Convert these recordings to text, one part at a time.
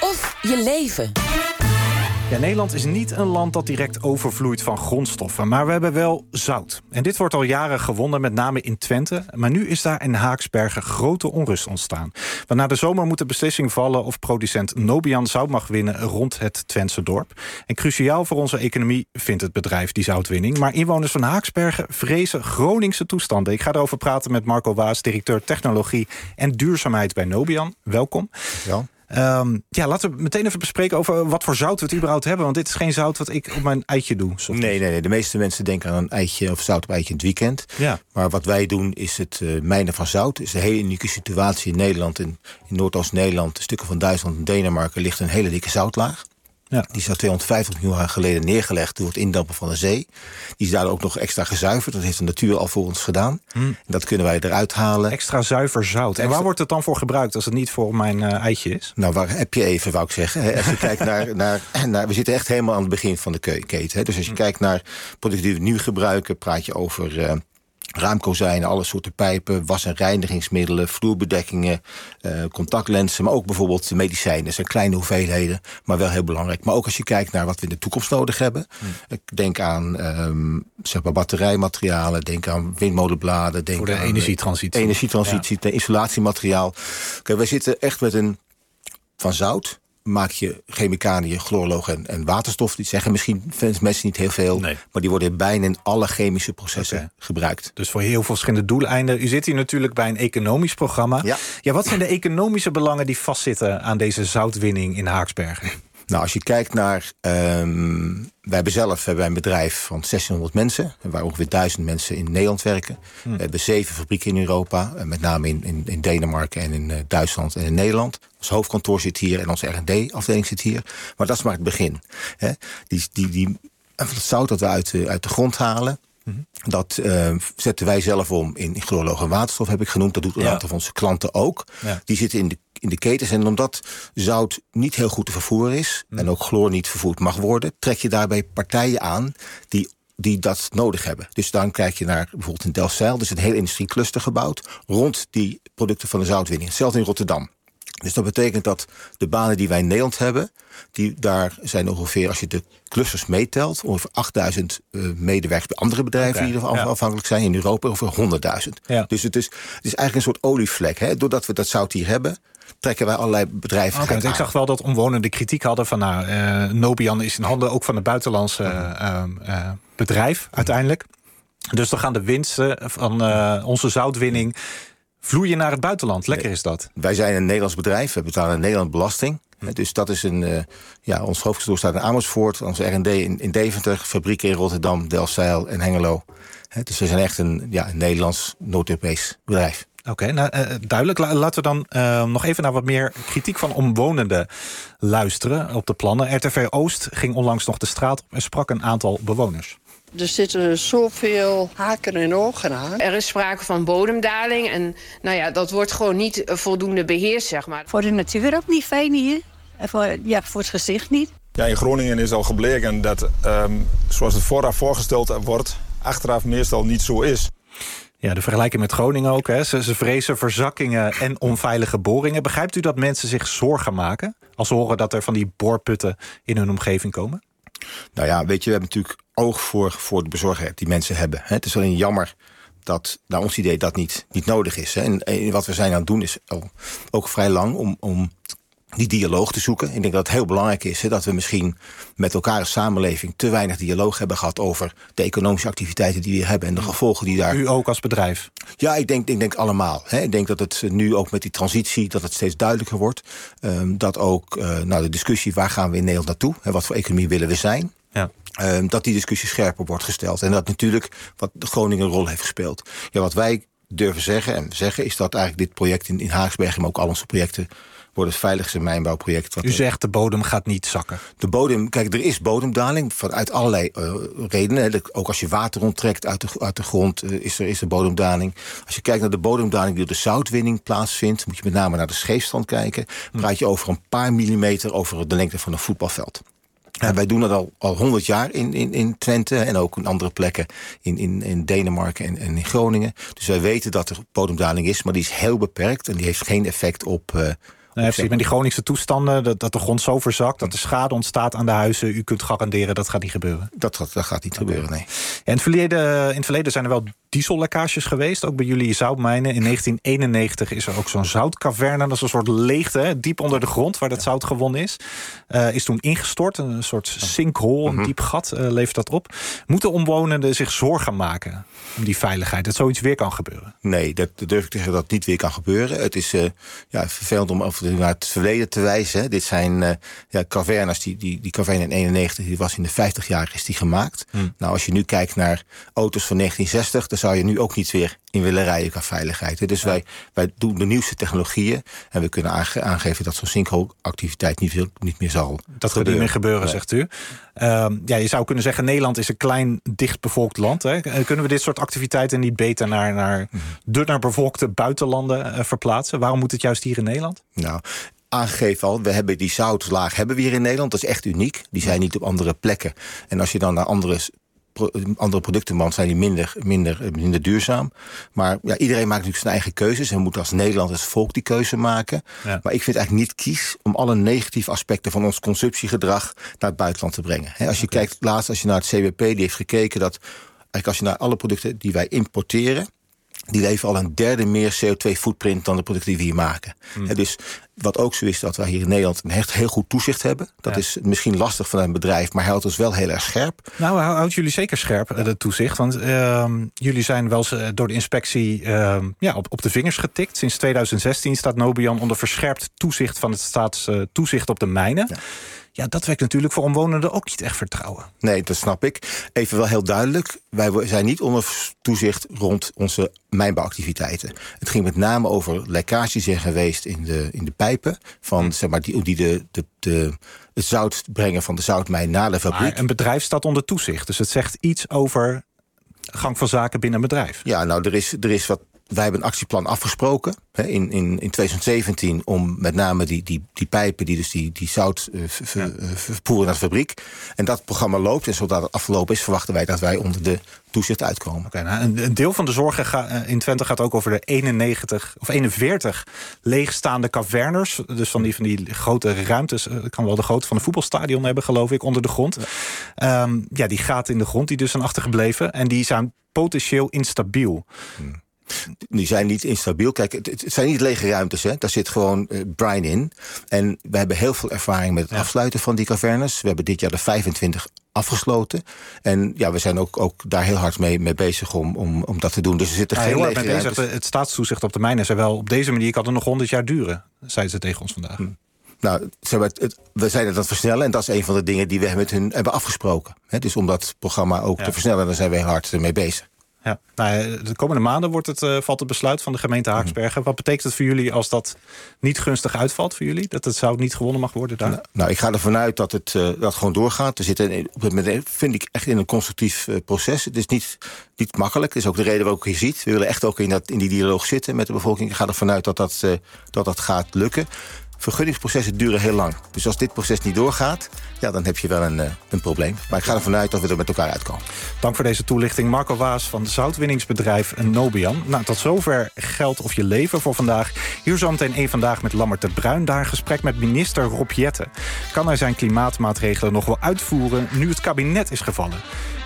of je leven. Ja, Nederland is niet een land dat direct overvloeit van grondstoffen, maar we hebben wel zout. En dit wordt al jaren gewonnen, met name in Twente. Maar nu is daar in Haaksbergen grote onrust ontstaan. Want na de zomer moet de beslissing vallen of producent Nobian zout mag winnen rond het Twentse dorp. En cruciaal voor onze economie vindt het bedrijf die zoutwinning. Maar inwoners van Haaksbergen vrezen Groningse toestanden. Ik ga erover praten met Marco Waas, directeur technologie en duurzaamheid bij Nobian. Welkom. Ja. Um, ja, laten we meteen even bespreken over wat voor zout we het überhaupt hebben. Want dit is geen zout wat ik op mijn eitje doe. Nee, nee, nee. De meeste mensen denken aan een eitje of zout op eitje in het weekend. Ja. Maar wat wij doen is het uh, mijnen van zout. Het is een hele unieke situatie in Nederland. In, in Noordoost-Nederland, stukken van Duitsland en Denemarken... ligt een hele dikke zoutlaag. Ja. Die is al 250 miljoen jaar geleden neergelegd door het indampen van de zee. Die is daar ook nog extra gezuiverd. Dat heeft de natuur al voor ons gedaan. En dat kunnen wij eruit halen. Extra zuiver zout. En Extra- waar wordt het dan voor gebruikt als het niet voor mijn eh, eitje is? Nou, waar heb je even, wou ik zeggen. hè? Als je kijkt naar, naar, naar... We zitten echt helemaal aan het begin van de ke- keten. Hè? Dus als je kijkt naar producten die we nu gebruiken... praat je over eh, raamkozijnen, alle soorten pijpen... was- en reinigingsmiddelen, vloerbedekkingen... eh, contactlenzen, maar ook bijvoorbeeld medicijnen. Dat zijn kleine hoeveelheden, maar wel heel belangrijk. Maar ook als je kijkt naar wat we in de toekomst nodig hebben. Ik denk aan ehm, zeg maar batterijmaterialen, denk aan windmolenbladen... Denk Voor de aan, eh, energietransitie. Energietransitie, de isolatiemateriaal. Kijk, wij zitten echt met een van zout maak je chemicaliën, chloorloog en, en waterstof. Die zeggen misschien mensen niet heel veel, Nee. maar die worden bijna in alle chemische processen gebruikt. Dus voor heel veel verschillende doeleinden. U zit hier natuurlijk bij een economisch programma. Ja. ja, wat zijn de economische belangen die vastzitten aan deze zoutwinning in Haaksbergen? Nou, als je kijkt naar. ehm, wij hebben zelf hebben wij een bedrijf van 1600 mensen, waar ongeveer 1000 mensen in Nederland werken. We hebben zeven fabrieken in Europa, eh, met name in, in, in Denemarken en in eh, Duitsland en in Nederland. Ons hoofdkantoor zit hier en onze RD-afdeling zit hier. Maar dat is maar het begin. Hè. Die, die, die, het zout dat we uit de, uit de grond halen. Dat eh, zetten wij zelf om in, en waterstof, heb ik genoemd. Dat doet een Ja. aantal van onze klanten ook. Ja. Die zitten in de, in de ketens. En omdat zout niet heel goed te vervoeren is... en ook chloor niet vervoerd mag worden... trek je daarbij partijen aan die, die dat nodig hebben. Dus dan kijk je naar bijvoorbeeld in Delfzijl... er is een heel industriecluster gebouwd... rond die producten van de zoutwinning. Hetzelfde in Rotterdam. Dus dat betekent dat de banen die wij in Nederland hebben... Die, daar zijn ongeveer, als je de clusters meetelt... ongeveer 8000 eh, medewerkers bij andere bedrijven... Die ervan ja. afhankelijk zijn. In Europa ongeveer 100.000. Ja. Dus het is, het is eigenlijk een soort olievlek. Hè? Doordat we dat zout hier hebben... trekken wij allerlei bedrijven want ik zag wel dat omwonenden kritiek hadden van... nou, eh, Nobian is in handen ook van een buitenlandse eh, eh, bedrijf uiteindelijk. Dus dan gaan de winsten van onze zoutwinning vloeien naar het buitenland. Lekker is dat. Wij zijn een Nederlands bedrijf, we betalen een Nederland belasting. Hm. Dus dat is een. eh, ja, ons hoofdkantoor staat in Amersfoort, onze RD in, in Deventer, fabrieken in Rotterdam, Delfzijl en Hengelo. Dus we zijn echt een, ja, een Nederlands, Noord-Europees bedrijf. Oké, nou, eh, duidelijk. La- laten we dan eh, nog even naar wat meer kritiek van omwonenden luisteren op de plannen. RTV Oost ging onlangs nog de straat op en sprak een aantal bewoners. Er zitten zoveel haken en ogen aan. Er is sprake van bodemdaling en nou ja, dat wordt gewoon niet voldoende beheerst, zeg maar. Voor de natuur ook niet fijn hier. En voor, ja, voor het gezicht niet. Ja, in Groningen is al gebleken dat, ehm, zoals het vooraf voorgesteld wordt, achteraf meestal niet zo is. Ja, de vergelijking met Groningen ook. Hè. Ze, ze vrezen verzakkingen en onveilige boringen. Begrijpt u dat mensen zich zorgen maken als ze horen dat er van die boorputten in hun omgeving komen? Nou ja, weet je, we hebben natuurlijk oog voor, voor de bezorgdheid die mensen hebben. Het is alleen jammer dat, naar ons idee, dat niet, niet nodig is. En, wat we zijn aan het doen is ook vrij lang om, om die dialoog te zoeken. Ik denk dat het heel belangrijk is hè, dat we misschien met elkaar als samenleving te weinig dialoog hebben gehad over de economische activiteiten die we hebben en de gevolgen die daar. U ook als bedrijf? Ja, ik denk, ik denk allemaal. Hè. Ik denk dat het nu ook met die transitie dat het steeds duidelijker wordt. Ehm, dat ook eh, nou, de discussie waar gaan we in Nederland naartoe? Hè, wat voor economie willen we zijn? Ja. Ehm, dat die discussie scherper wordt gesteld. En dat natuurlijk wat de Groningen een rol heeft gespeeld. Ja, wat wij durven zeggen en zeggen is dat eigenlijk dit project in, in Haagsbergen, maar ook al onze projecten, wordt het veiligste mijnbouwproject. Wat U zegt de bodem gaat niet zakken. de bodem, kijk, er is bodemdaling vanuit allerlei eh, redenen. Ook als je water onttrekt uit de, uit de grond, eh, is, er, is er bodemdaling. Als je kijkt naar de bodemdaling die door de zoutwinning plaatsvindt, moet je met name naar de scheefstand kijken. Praat je over een paar millimeter over de lengte van een voetbalveld. Wij doen dat al, al 100 jaar in, in, in Twente en ook in andere plekken in, in, in Denemarken en, en in Groningen. Dus wij weten dat er bodemdaling is, maar die is heel beperkt en die heeft geen effect op, eh, Nee, precies. Met die Groningse toestanden, dat, dat de grond zo verzakt... dat er schade ontstaat aan de huizen. U kunt garanderen dat gaat niet gebeuren. Dat, gaat- dat gaat niet gebeuren, nee. In het, verleden, in het verleden zijn er wel diesellekkages geweest. Ook bij jullie zoutmijnen. In 1991 is er ook zo'n zoutkaverne. Dat is een soort leegte, hè, diep onder de grond... waar dat zout gewonnen is. Eh, is toen ingestort. Een soort sinkhole, een diep gat eh, levert dat op. Moeten omwonenden zich zorgen maken om die veiligheid? Dat zoiets weer kan gebeuren? Nee, dat durf ik te zeggen dat het niet weer kan gebeuren. Het is eh, ja, vervelend om over naar het verleden te wijzen. Dit zijn eh ja, cavernas. Die, die, die caverne in 91 die was in de 50 jaar is die gemaakt. Nou, als je nu kijkt naar auto's van 1960... dan zou je nu ook niet weer in willen rijden qua veiligheid. Dus wij, wij doen de nieuwste technologieën... en we kunnen aange- aangeven dat zo'n sinkhole-activiteit niet, niet meer zal Dat gaat niet meer gebeuren, Nee. zegt u. Ehm, ja, je zou kunnen zeggen, Nederland is een klein, dichtbevolkt land. Hè. Eh, Kunnen we dit soort activiteiten niet beter naar, naar dunner bevolkte buitenlanden eh, verplaatsen? Waarom moet het juist hier in Nederland? Nou, aangegeven al, we hebben die zoutlaag hebben we hier in Nederland. Dat is echt uniek. Die zijn niet op andere plekken. En als je dan naar andere, andere producten mandt, zijn die minder, minder, eh, minder duurzaam. Maar ja, iedereen maakt natuurlijk zijn eigen keuzes. En we moeten als Nederland, als volk die keuze maken. Ja. Maar ik vind het eigenlijk niet kies om alle negatieve aspecten van ons consumptiegedrag naar het buitenland te brengen. Als je kijkt, laatst als je naar het CWP, die heeft gekeken dat eigenlijk als je naar alle producten die wij importeren, die leveren al een derde meer CO2-footprint dan de producten die we hier maken. Hmm. Hè, dus wat ook zo is dat wij hier in Nederland een echt heel goed toezicht hebben. Dat Ja. is misschien lastig vanuit een bedrijf, maar houdt ons wel heel erg scherp. Nou, hou- houdt jullie zeker scherp, eh, de toezicht. Want ehm, jullie zijn wel eens eh, door de inspectie ehm, ja, op, op de vingers getikt. Sinds 2016 staat Nobian onder verscherpt toezicht van het staatstoezicht op de mijnen. Ja. Ja. dat wekt natuurlijk voor omwonenden ook niet echt vertrouwen. Nee, dat snap ik. Even wel heel duidelijk. Wij zijn niet onder toezicht rond onze mijnbouwactiviteiten. Het ging met name over lekkages zijn geweest in de, in de pijpen. Van, zeg maar, die, die de, de, de, het zout brengen van de zoutmijn naar de fabriek. Maar een bedrijf staat onder toezicht. Dus het zegt iets over gang van zaken binnen een bedrijf. Ja, nou, er is, er is wat. Wij hebben een actieplan afgesproken hè, in, in, in 2017 om met name die, die, die pijpen die dus die, die zout ver- vervoeren naar de fabriek. En dat programma loopt. En zodra het afgelopen is, verwachten wij dat wij onder de toezicht uitkomen. Oké, nou, een, deel van de zorgen ga- eh, in Twente gaat ook over de 91 of 41 leegstaande cavernes. Dus van die, van die grote ruimtes. Het kan wel de grootte van een voetbalstadion hebben, geloof ik, onder de grond. Ja, ja die gaten in de grond die dus zijn achtergebleven. En die zijn potentieel instabiel. Die zijn niet instabiel. Kijk, het, het zijn niet lege ruimtes. Hè. Daar zit gewoon eh, brine in. En we hebben heel veel ervaring met het afsluiten van die cavernes. We hebben dit jaar de 25 afgesloten. En ja, we zijn ook, ook daar heel hard mee, mee bezig om, om, om dat te doen. Dus er zitten Ja, geen lege ruimtes. het, staatstoezicht op de mijnen zei wel... op deze manier kan het nog 100 jaar duren, zeiden ze tegen ons vandaag. Nou, maar, het, we zijn het aan het versnellen. En dat is een van de dingen die we met hun hebben afgesproken. Dus om dat programma ook Ja. te versnellen, daar zijn wij hard mee bezig. Ja. Nou, de komende maanden wordt het, eh, valt het besluit van de gemeente Haaksbergen. Wat betekent het voor jullie als dat niet gunstig uitvalt voor jullie? Dat het zout niet gewonnen mag worden daar? Nou, ik ga ervan uit dat het, eh, dat het gewoon doorgaat. We zitten op dit moment, vind ik, echt in een constructief eh, proces. Het is niet, niet makkelijk. Dat is ook de reden waarom ik hier ziet. We willen echt ook in, dat, in die dialoog zitten met de bevolking. Ik ga ervan uit dat dat, dat, dat gaat lukken. Vergunningsprocessen duren heel lang. Dus als dit proces niet doorgaat, ja, dan heb je wel een, eh, een probleem. Maar ik ga ervan uit dat we er met elkaar uitkomen. Dank voor deze toelichting. Marco Waas van het zoutwinningsbedrijf Nobian. Nou, tot zover geld of je leven voor vandaag. Hier zometeen één vandaag met Lammert de Bruin. Daar gesprek met minister Rob Jetten. Kan hij zijn klimaatmaatregelen nog wel uitvoeren nu het kabinet is gevallen?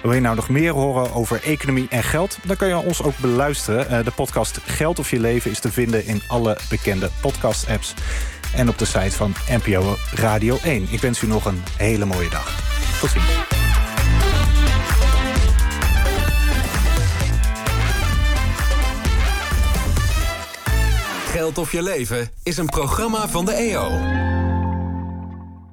Wil je nou nog meer horen over economie en geld? Dan kan je ons ook beluisteren. Eh, De podcast Geld of je leven is te vinden in alle bekende podcast-apps. En op de site van NPO Radio 1. Ik wens u nog een hele mooie dag. Tot ziens. Geld of je leven is een programma van de EO.